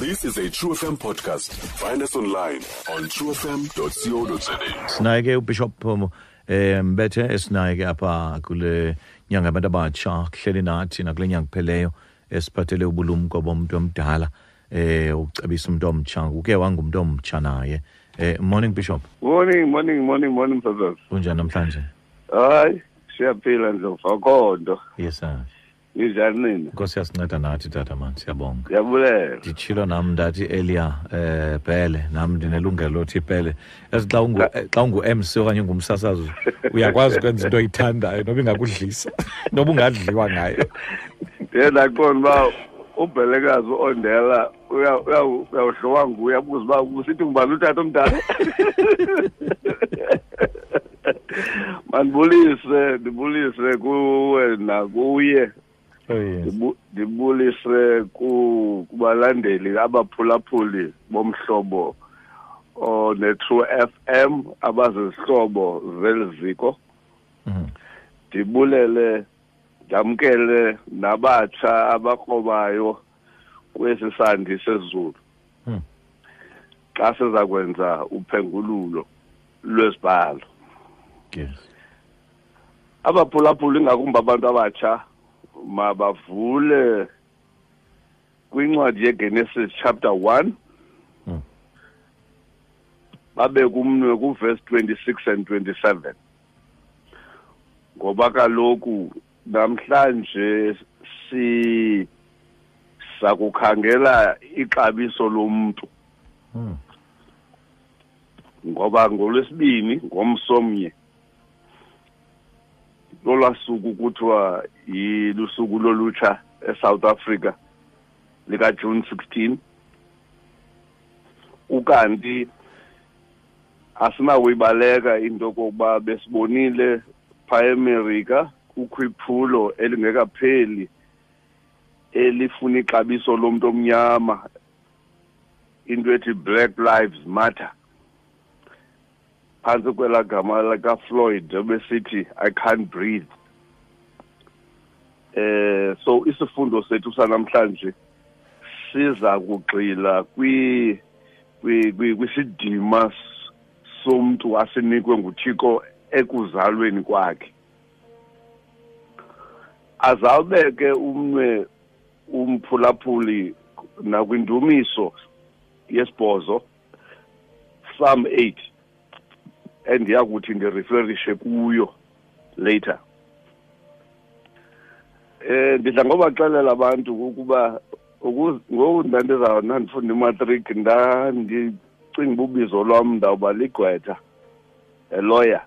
This is a True FM podcast. Find us online on truefm.co.za. sinaye ke ubishop um, eh mbethe esinaye ke apha kule nyanga abantu abatsha kuhleli nathi nakule nyanga ipheleyo esiphathele ubulumko bomuntu omdala eh ucebisa umuntu omtsha uke wangumuntu omtsha naye eh morning bishop Morning, morning, morning, morning, brothers. unjani namhlanje Hayi, siyaphila ndlovu akhonto. yes sir Ninjani nina? nkosi yasinceda nathi tata man siyabonga. Ndiyabulela nditshilo nam ndathi elia eh bhele nam ndinelungelo lothi yazi xa ungu eh, xa ungu-mc okanye ungumsasazi uyakwazi ukwenza into oyithandayo noba ingakudlisa noba ungadliwa ngayo. Ndiye qonda uba ubhelekazi uondela uya uya uyawudliwa nguye abuze uba usithi ngubani utata omdala? Mandibulise ndibulise kuwe nakuye ndibulise ku- kubalandeli abaphulaphuli bomhlobo one-true FM abazizihlobo zeli ziko Mhm. ndibulele ndamkele nabatsha abakrobayo kwesi sandi sezulu. Hmm. xa siza kwenza uphengululo lwesibhalo yes. Abaphulaphuli ingakumbi abantu abatsha mabavule kwincwadi yegenesis chapter 1 Hmm. babe kumnwe kuverse 26 and 27 ngoba kaloku namhlanje si sakukhangela ixabiso lomntu Hmm. ngoba ngolwesibini ngomsomnye lolwasuku kuthiwa yilusuku lolutsha eSouth Africa lika June 16 ukanti asinakuyibaleka into kokuba besibonile pha eMerika kukho iphulo elingekapheli elifuna ixabiso lomuntu omnyama. Into ethi black lives matter. Phantsi kwelaa gama likaFloyd ebesithi I can't breathe. Eh so isifundo sethu sanamhlanje siza kugxila kwi kwi- kwi- kwisidima s- somntu asinikwe nguthixo ekuzalweni kwakhe. Azawubeke umnwe umphulaphuli nakwindumiso yesibhozo psalm 8 endiyakuthi ndireflerishe kuyo later. Eh ndidla ngobaxelela abantu ukuba ngoku ndandiza ndifunda imatric ndandicinga uba ubizo lwam ndawuba ligqwetha eloya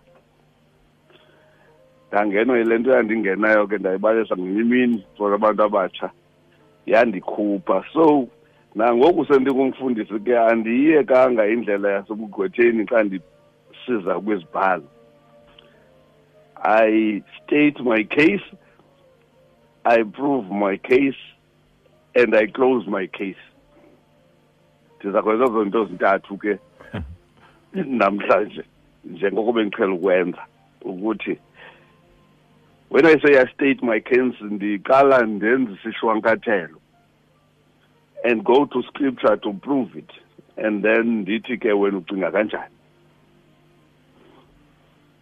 ndangenwa yile nto yandingenayo ke ndayibalisa ngenye imini for abantu abatsha yandikhupha. So nangoku sendingumfundisi ke andiyiyekanga indlela yasebugqwetheni xa ndisiza kwizibhalo. I state my case i prove my case and i close my case. Ndiza kwenza ezo nto zintathu ke hmm. namhlanje njengoko bendiqhela ukwenza ukuthi when i say i state my case ndiqala ndenze isishwankathelo and then the Sishwanka chair and go to scripture to prove it and then ndithi ke wena ucinga kanjani.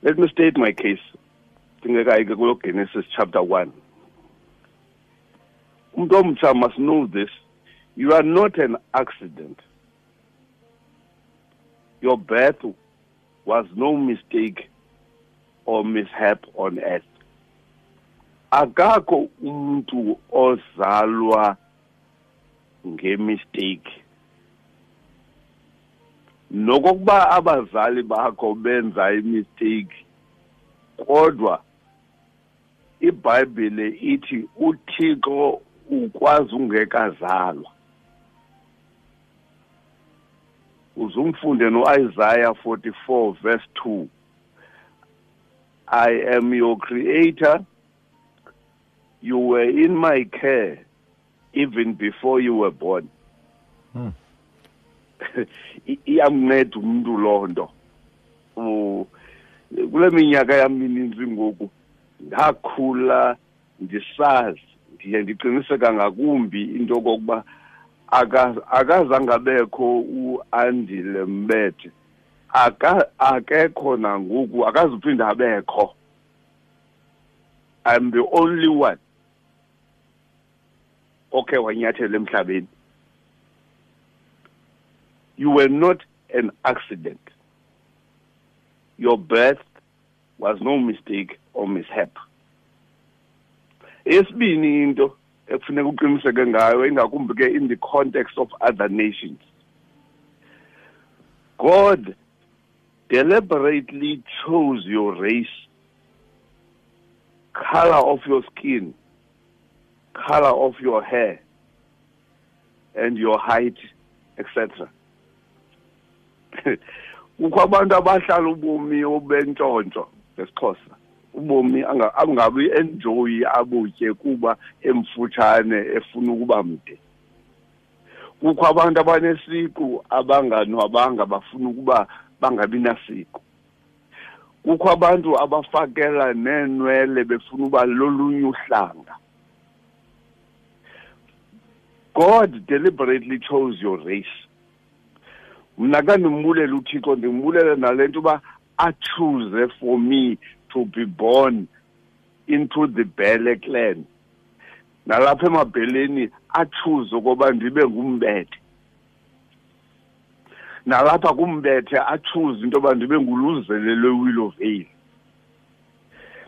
Let me state my case. Ndingekayi ke kulo genesis chapter 1 omtsha must know this. You are not an accident. Your birth was no mistake or mishap on earth. Akakho umuntu ozalwa ngemistake. Nokokuba abazali bakho benza imistake kodwa ibhayibhile ithi uthixo ukwazi ungekazalwa uzumfunde noIsaiah 44 verse 2 I am your creator. You were in my care even before you were born. Hmm. Iyamnceda umuntu loo nto. Kule minyaka yam mininzi ngoku ndakhula ndisazi. Ndiye ndiqiniseka ngakumbi into yokokuba aka- akazange abekho uandile mbethe akekho nangoku akazuphinda abekho. I'm the only one. Okay wanyathela emhlabeni. You were not an accident. Your birth was no mistake or mishap. Esibini into ekufuneka uqiniseke ngayo ingakumbi ke in the context of other nations. God deliberately chose your race color of your skin color of your hair and your height etc kukho abantu abahlala ubomi obentshontsho ngesixhosa. Ubomi anga- angabi enjoyi abutye kuba emfutshane efuna ukuba mde. Kukho abantu abanesiqu abanganwabanga bafuna ukuba bangabi nasiko kukho abantu abafakela neenwele befuna uba lolunye uhlanga. God deliberately chose your race. Mna ka ndimbulela uthixo ndimbulela nale nto uba achoose for me to be born into the bele clan. Nalapha emabheleni achoose okoba ndibe ngumbethe. Nalapha kumbethe achoose into yoba ndibe nguluzele lwewillow vale.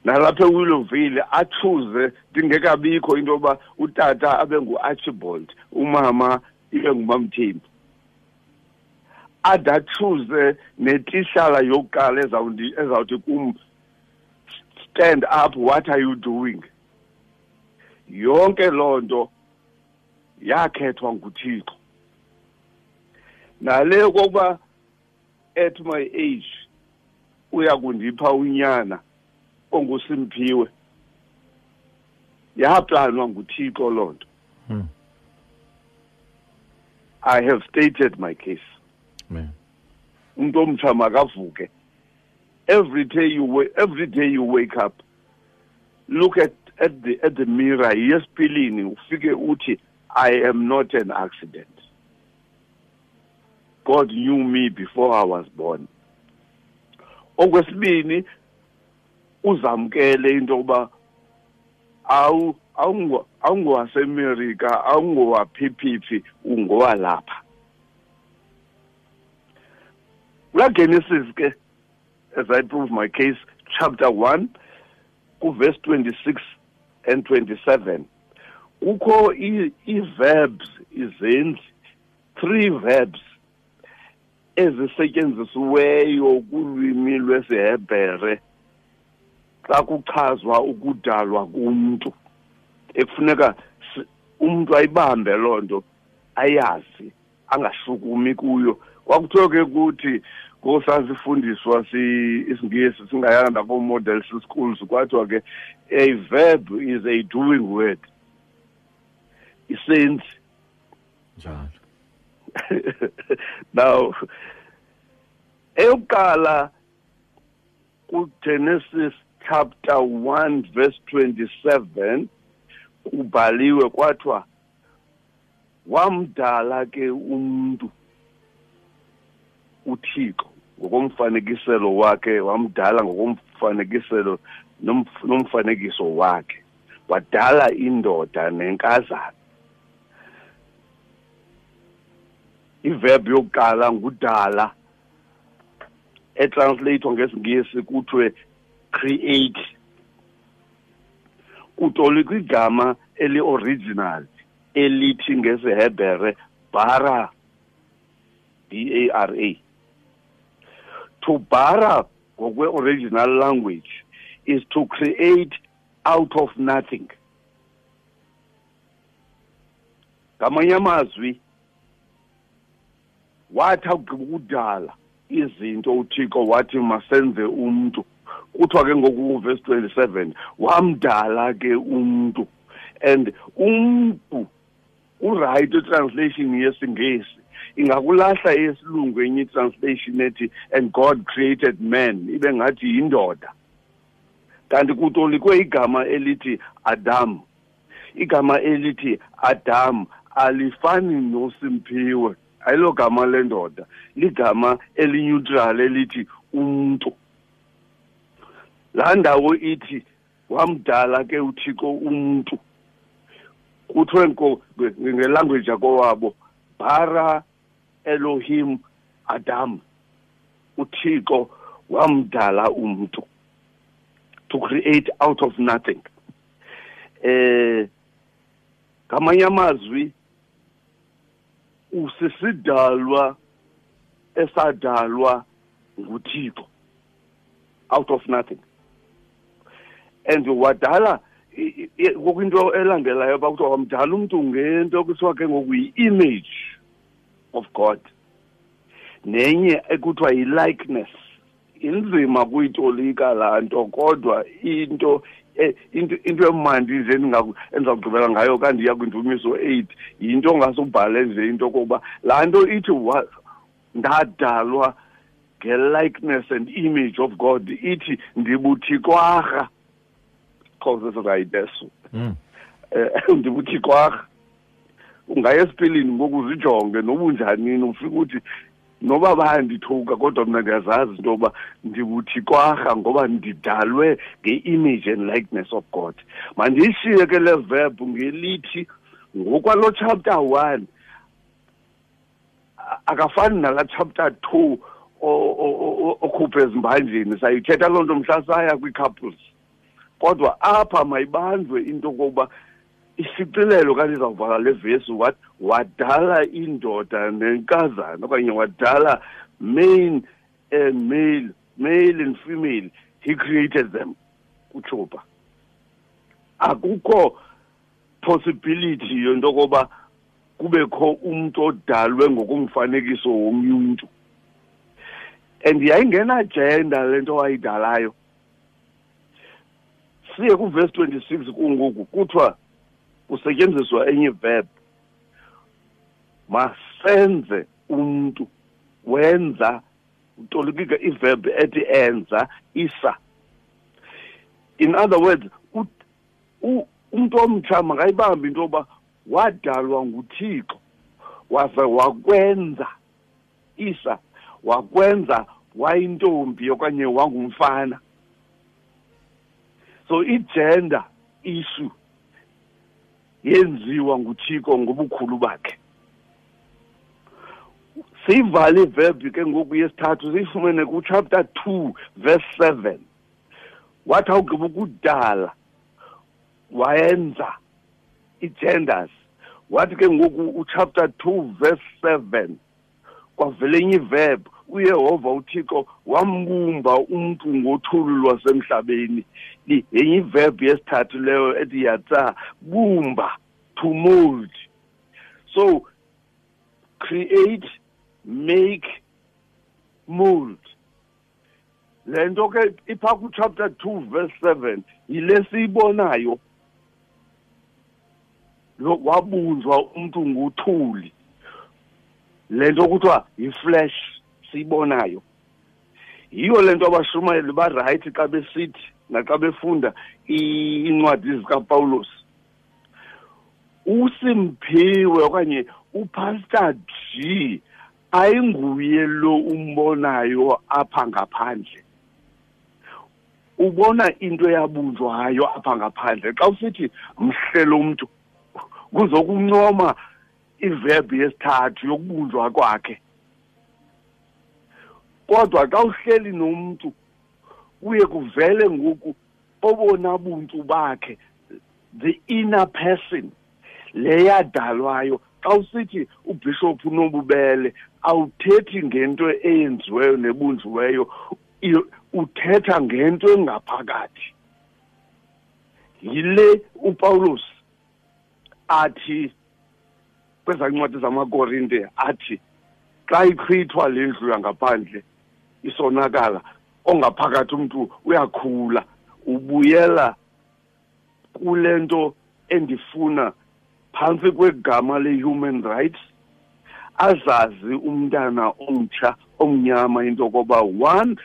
Nalapha ewillow vale achoose ndingekabikho into yoba utata abe nguarchibald umama ibe ngumamthembu. Ade achuze netishala yokuqala ezawundi- ezawuthi kum stand up what are you doing yonke loo nto yakhethwa nguthixo nale kokuba at my age uya kundipha unyana onguSimphiwe yaplanwa nguthixo loo nto Hmm. i have stated my case Amen. Umuntu omtsha makavuke. Every day you wa- every day you wake up look at at the at the mirror yesipilini ufike uthi i am not an accident. God knew me before i was born. Okwesibini uzamkele into yokuba awu awungo- awungowasemerika awungowaphiphipi ungowalapha kulagenesis ke as i prove my case chapter 1 kuverse 26 and 27 kukho i-verbs izenzi three verbs ezisetyenzisiweyo kulwimi lwesihebhere xa kuchazwa ukudalwa kumntu. Ekufuneka umntu ayibambe loo nto ayazi. Angashukumi kuyo. Kwakuthiwe ke kuthi ngosasifundiswa si isingesi singayanga nakoo-model schools kwathiwa ke a verb is a doing word. Isenzi njalo. Now eyokuqala kugenesis chapter 1 verse 27 kubhaliwe kwathiwa wamdala ke umntu uthixo ngokomfanekiselo wakhe wamdala ngokomfanekiselo nomf- nomfanekiso wakhe wadala indoda nenkazana. Iverb yokuqala ngudala etranslathwa ngesingesi kuthiwe create. Kutolikwa igama eli-original. Elithi ngesihebhere bara b a r a. To bara ngokwe-original language is to create out of nothing. Ngamanye amazwi wathi awugqiba ukudala izinto uthixo wathi masenze umntu kuthiwa ke ngoku verse 27 wamdala ke umntu. And umntu urayithi translation yesingesi. Ingakulahla yesilungu enye itranslation ethi and god created man ibe ngathi yindoda. Kanti kutolikwe igama elithi adam. Igama elithi adam alifani noSimphiwe ayilo gama lendoda ligama elineutral elithi umuntu laa ndawo ithi wamdala ke uthixo umuntu kuthiwe ngelanguage yakowabo bara elohim adam uthixo wamdala umuntu to create out of nothing. Eh ngamanye amazwi usisidalwa esadalwa nguthixo out of nothing. And wadala kokwinto elandelayo bakuthiwa wamdala umntu ngento kuthiwa ke ngoku yi-image of god. Nenye ekuthiwa yi-likeness. Inzima kuyitolika laa nto kodwa into eh, into into emandi nje endizawugqibela ngayo kanti iya kwindumiso eight yinto ongasubhale nje into kokuba laa nto ithi ndadalwa nge-likeness and image of god ithi ndibuthikwarha xhosa right eso um ndibuthikwarha ungaya esipilini ngoku uzijonge noba unjanini ufike uthi noba bayandithuka kodwa mna ndiyazazi into yoba ndibuthikwarha ngoba ndidalwe nge-image and likeness of god. Mandiyishiye ke le verb ngelithi ngokwalo chapter one. Akafani nala chapter two okhuphe ezimbanjeni sayithetha loo nto mhla saya kwii-couples kodwa apha mayibanjwe into yokokuba isicilelo kanti izawuvala le vesi wathi wadala indoda nenkazana okanye wadala male and male male and female. He created them utshupa akukho possibility yento yokoba kubekho umntu odalwe ngokumfanekiso womnye umntu. And yayingenajenda le nto wayidalayo. Siye kuvesi 26 kungoku kuthiwa kusetyenziswa enye verb. Masenze umuntu wenza utolikika iverb ethi enza isa. In other words umuntu omtsha makayibambe into yoba wadalwa nguthixo waze wakwenza isa wakwenza wayintombi okanye wangumfana. So igender issue yenziwa nguthixo ngobukhulu bakhe. Siyivale iverb ke ngoku yesithathu siyifumene kuchapter two verse seven. Wathi awugqiba ukudala wayenza i-genders. Wathi ke ngoku uchapter two verse seven kwavele enye iverb. Uyehova uthixo wambumba umntu ngothulu lwasemhlabeni. Yenye iverb yesithathu leyo ethi yatsa bumba to mold so create make mold le nto ke iphaa kuchapter two verse seven yile siyibonayo. Wabunjwa umntu nguthuli. Le nto kuthiwa yiflesh siyibonayo. Yiyo le nto abashumayeli barayithi xa besithi naxa befunda iincwadi zikapawulos usimphiwe okanye upastor g ayinguye lo umbonayo apha ngaphandle. Ubona into eyabunjwayo apha ngaphandle. Xa usithi mhle lo mntu kuzokuncoma iverb yesithathu yokubunjwa kwakhe. Kodwa xa uhleli nomuntu kuye kuvele ngoku obona buntu bakhe the inner person leyadalwayo xa usithi ubhishophu nobubele awuthethi ngento eyenziweyo nebunjiweyo uthetha ngento engaphakathi. Yile upawulos athi kwezaa ncwadi zamakorinte athi xa ichithwa le ndlu yangaphandle isonakala. Ongaphakathi umntu uyakhula ubuyela kule nto endifuna phantsi kwegama le-human rights azazi umntana omtsha omnyama into yokoba one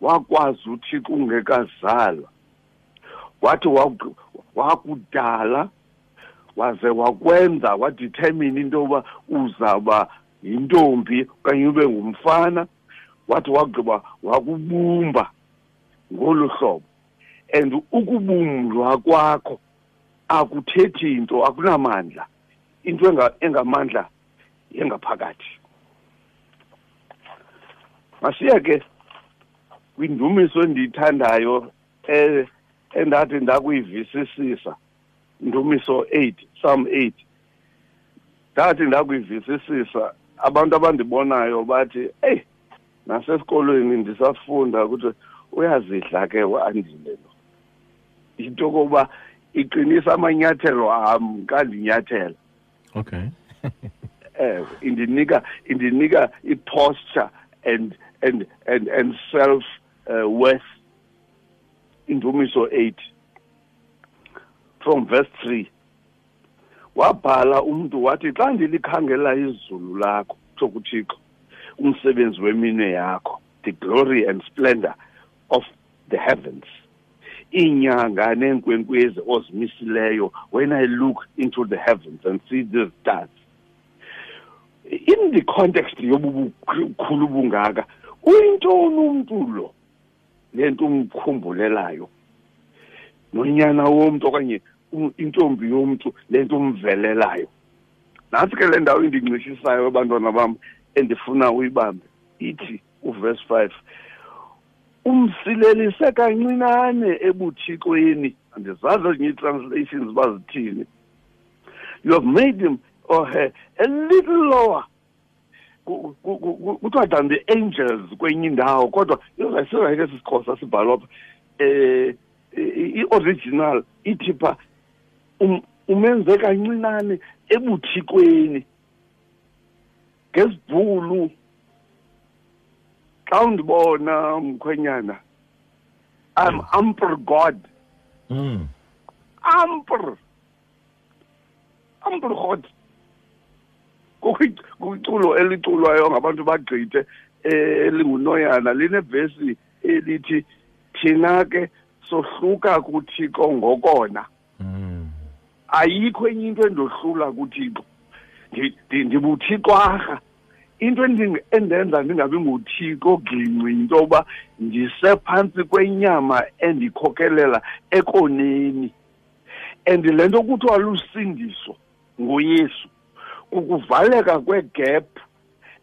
wakwazi uthixo ungekazalwa wathi wakudala waze wakwenza wadetermine into yoba uzawuba yintombi okanye ube ngumfana. Wathi wagqiba wakubumba ngolu hlobo. And ukubumlwa kwakho akuthethi into akunamandla. Into engamandla yengaphakathi masiye ke kwindumiso endiyithandayo eh endathi ndakuyivisisisa indumiso 8 psalm 8 ndathi ndakuyivisisisa abantu abandibonayo bathi hey nasesikolweni ndisafunda ukuthi uyazidla ke wandile lo. Into kokuba iqinisa amanyathelo am kandinyathela okay. Eh indinika indinika i-posture and and and and self uh, worth. Indumiso 8 from verse 3 wabhala umuntu wathi xa ndilikhangela izulu lakho sokuthixo umsebenzi weminwe yakho the glory and splendor of the heavens. Iinyanga neenkwenkwezi ozimisileyo when i look into the heavens and see these stars in the context yobukhulu bungaka uyintoni umntu lo? Lento umkhumbulelayo. Nonyana womntu okanye intombi yomntu lento umvelelayo. Nantsi ke le ndawo indincishisayo abantwana bam endifuna uyibambe ithi uverse 5 umsilelise kancinane ebuthixweni andizazi ezinye ii-translations bazithini you have made him or her a little lower. Kuthiwa than the angels kwenye indawo kodwa sizayike sisixhosa sibhalwa pha um i-original ithi pha umenze kancinane ebuthikweni. Ngesibhulu xa undibona mkhwenyana i'm amper god. Mm. amper amper god. Kuculo eliculwayo ngabantu bagqithe elingunoyana linevesi elithi thina ke sohluka kuthixo ngokona. Mm. ayikho enye into endohlula kuthixo. Ndibuthixwarha into endenza ndingabi nguthixo gingci into yoba ndisephantsi kwenyama endikhokhelela ekoneni. And le nto kuthiwa lusindiso nguyesu kukuvaleka kwegap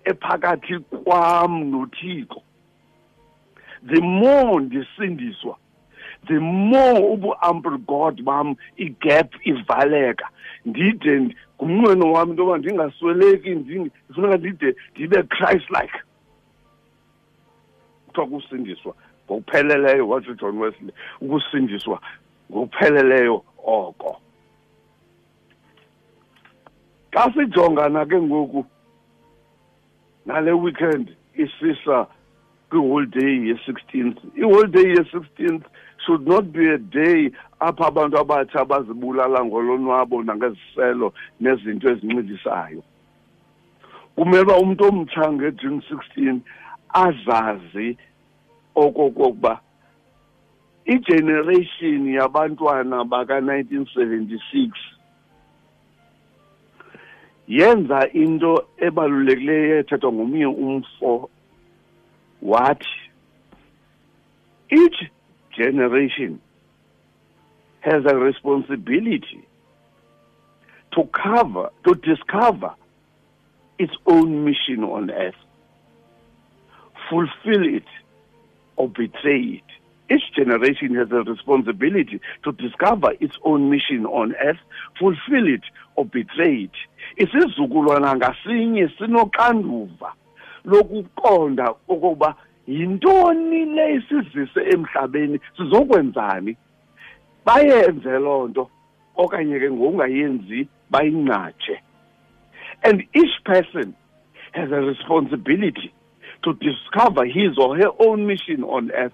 ephakathi kwam nothixo. The more ndisindiswa the more ubu-ample god bam igap ivaleka. Ndide ngumnqweno wam into yoba ndingasweleki ndifuneka ndide ndibe christ like kuthiwa kusindiswa ngokupheleleyo watsho john wesley ukusindiswa ngokupheleleyo oko. Xa sijongana ke ngoku nale weekend isisa kwiholiday ye-sixteenth iholiday ye-sixteenth should not be a day apha abantu abatsha bazibulala ngolonwabo nangeziselo nezinto ezincedisayo. Kumele uba umntu omtsha ngejune sixteen azazi okokokuba igeneration yabantwana baka-nineteen seventy-six yenza into ebalulekileyo ethethwa ngomnye umfo wathi each generation has a responsibility to cover to discover its own mission on earth fulfill it or betray it each generation has a responsibility to discover its own mission on earth, fulfill it or betray it. Isizukulwana ngasinye lokuqonda ukuba yintoni le isizise emhlabeni sizokwenzani? Bayenze loo nto okanye ke ngokungayenzi bayinqatshe. And each person has a responsibility to discover his or her own mission on earth.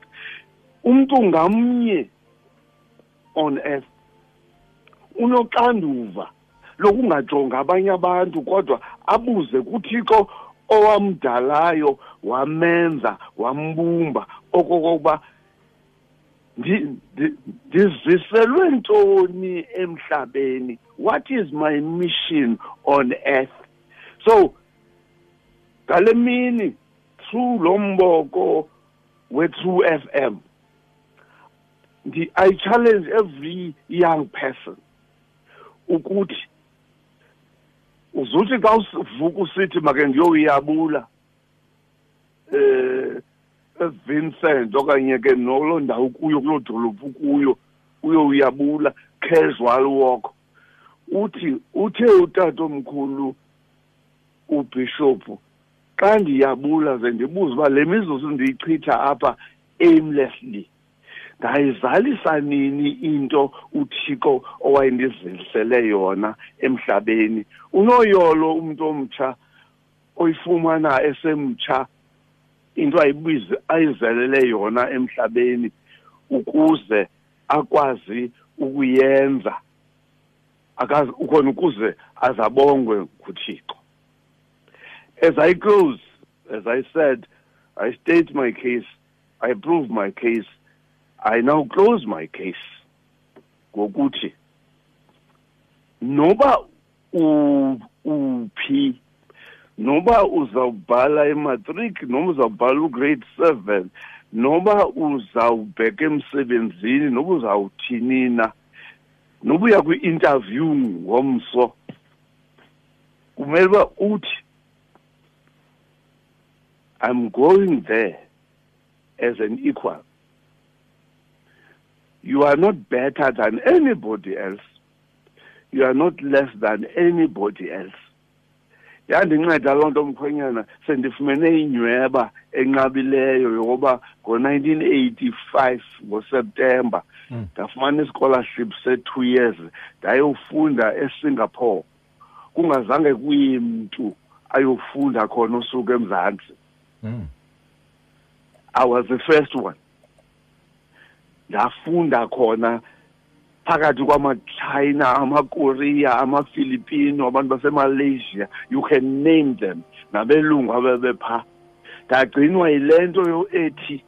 Umuntu ngamnye on earth unoxanduva lokungajonga abanye abantu kodwa abuze kuthixo owamdalayo wamenza wambumba okokokuba ndiziselwe ntoni emhlabeni? What is my mission on earth? So ngale mini through lo mboko we-true FM i challenge every young person ukuthi uzuthi xa uvuka usithi make ngiyoyabula eh eVincent okanye ke nolo ndawo kuyo kulo dolophu kuyo uyoyabula casual walk. Uthi uthe utata omkhulu ubishop xa ndiyabula ze ndibuze uba le mizuzu ndiyichitha apha aimlessly ndayizalisa nini into uthixo owayendizilisele yona emhlabeni? Unoyolo umuntu omtsha oyifumana esemtsha into ayibize ayizelele yona emhlabeni ukuze akwazi ukuyenza akazi ukhona ukuze azabongwe nguthixo. As i close as i said i state my case i prove my case i now close my case ngokuthi noba uphi noba uzawubhala ematric noma uzawubhala ugrade seven noba uzawubheka emsebenzini noba uzawuthini na noba uya kwi-interview ngomso kumele uba uthi i'm going there as an equal. You are not better than anybody else. You are not less than anybody else. Yandinceda loo nto mkhwenyana sendifumene inyweba enqabileyo yokuba ngo-nineteen eighty-five ngoseptemba hmm. ndafumana ischolarship se-two years ndayofunda esingapore. Kungazange kuyimntu ayofunda khona usuka emzantsi. Hmm. I was the first one ndafunda khona phakathi kwamachina amakorea amafilipino abantu basemalaysia you can name them. Nabelungu abebepha ndagcinwa yile nto ethi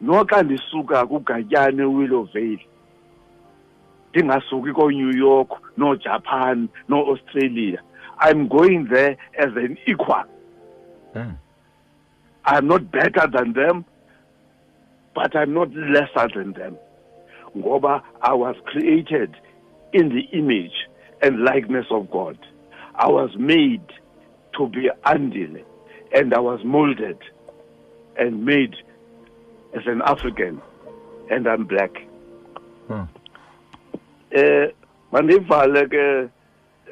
noxa ndisuka kugatyane willowvale ndingasuki koonew york noojapan noo-australia. I'm going there as an equal. Mm. i'm not better than them. But i'm not lesser than them. Ngoba i was created in the image and likeness of god. I was made to be andile and i was molded and made as an african and i'm black. Hmm. eh mandivale ke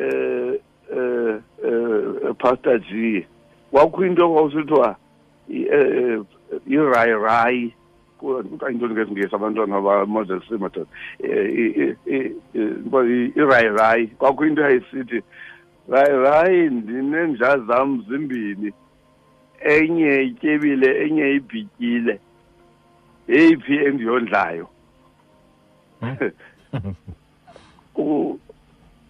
eh eh eh, pastor G. Kwakho into kwawusithiwa i-rai rai kuyintoni ngesingesi abantwana ba-model c madoda i-rai rai kwakho into yayisithi rai rai ndinenja zam zimbini enye ityebile enye ibhityile yeyiphi endiyondlayo?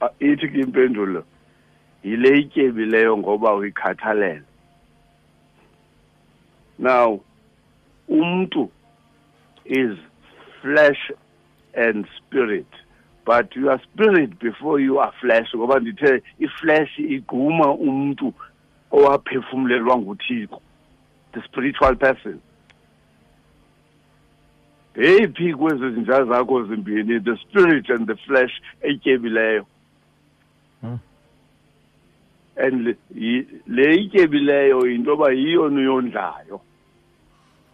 A- ithi ke impendulo yile ityebileyo ngoba uyikhathalele. Now umntu is flesh and spirit. But you are spirit before you are flesh ngoba ndithe iflesh igquma umntu owaphefumlelwa nguthixo the spiritual person. Yeyiphi kwezi zinja zakho zimbini the spirit and the flesh etyebileyo Hmm. and le- yi- le ityebileyo yinto yoba yiyo niyondlayo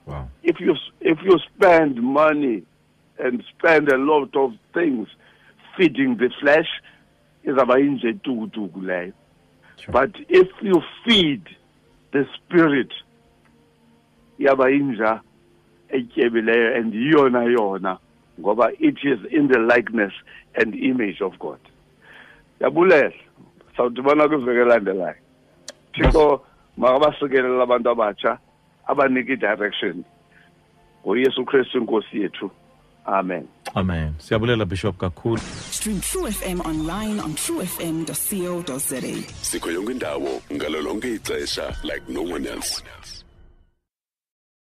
Wow. if you if you spend money and spend a lot of things feeding the flesh izaba yinje tukutuku leyo. But if you feed the spirit yaba etyebileyo and yona ngoba it is in the likeness and image of god. Yabulela sawudibana kwiveki elandelayo thixo makabasikelela abantu abatsha abanika i-direction ngoyesu kristu inkosi yethu amen Amen. Siyabulela Bishop kakhulu. Stream True FM online on truefm.co.za. sikho yonke indawo ngalo lonke ixesha like no one else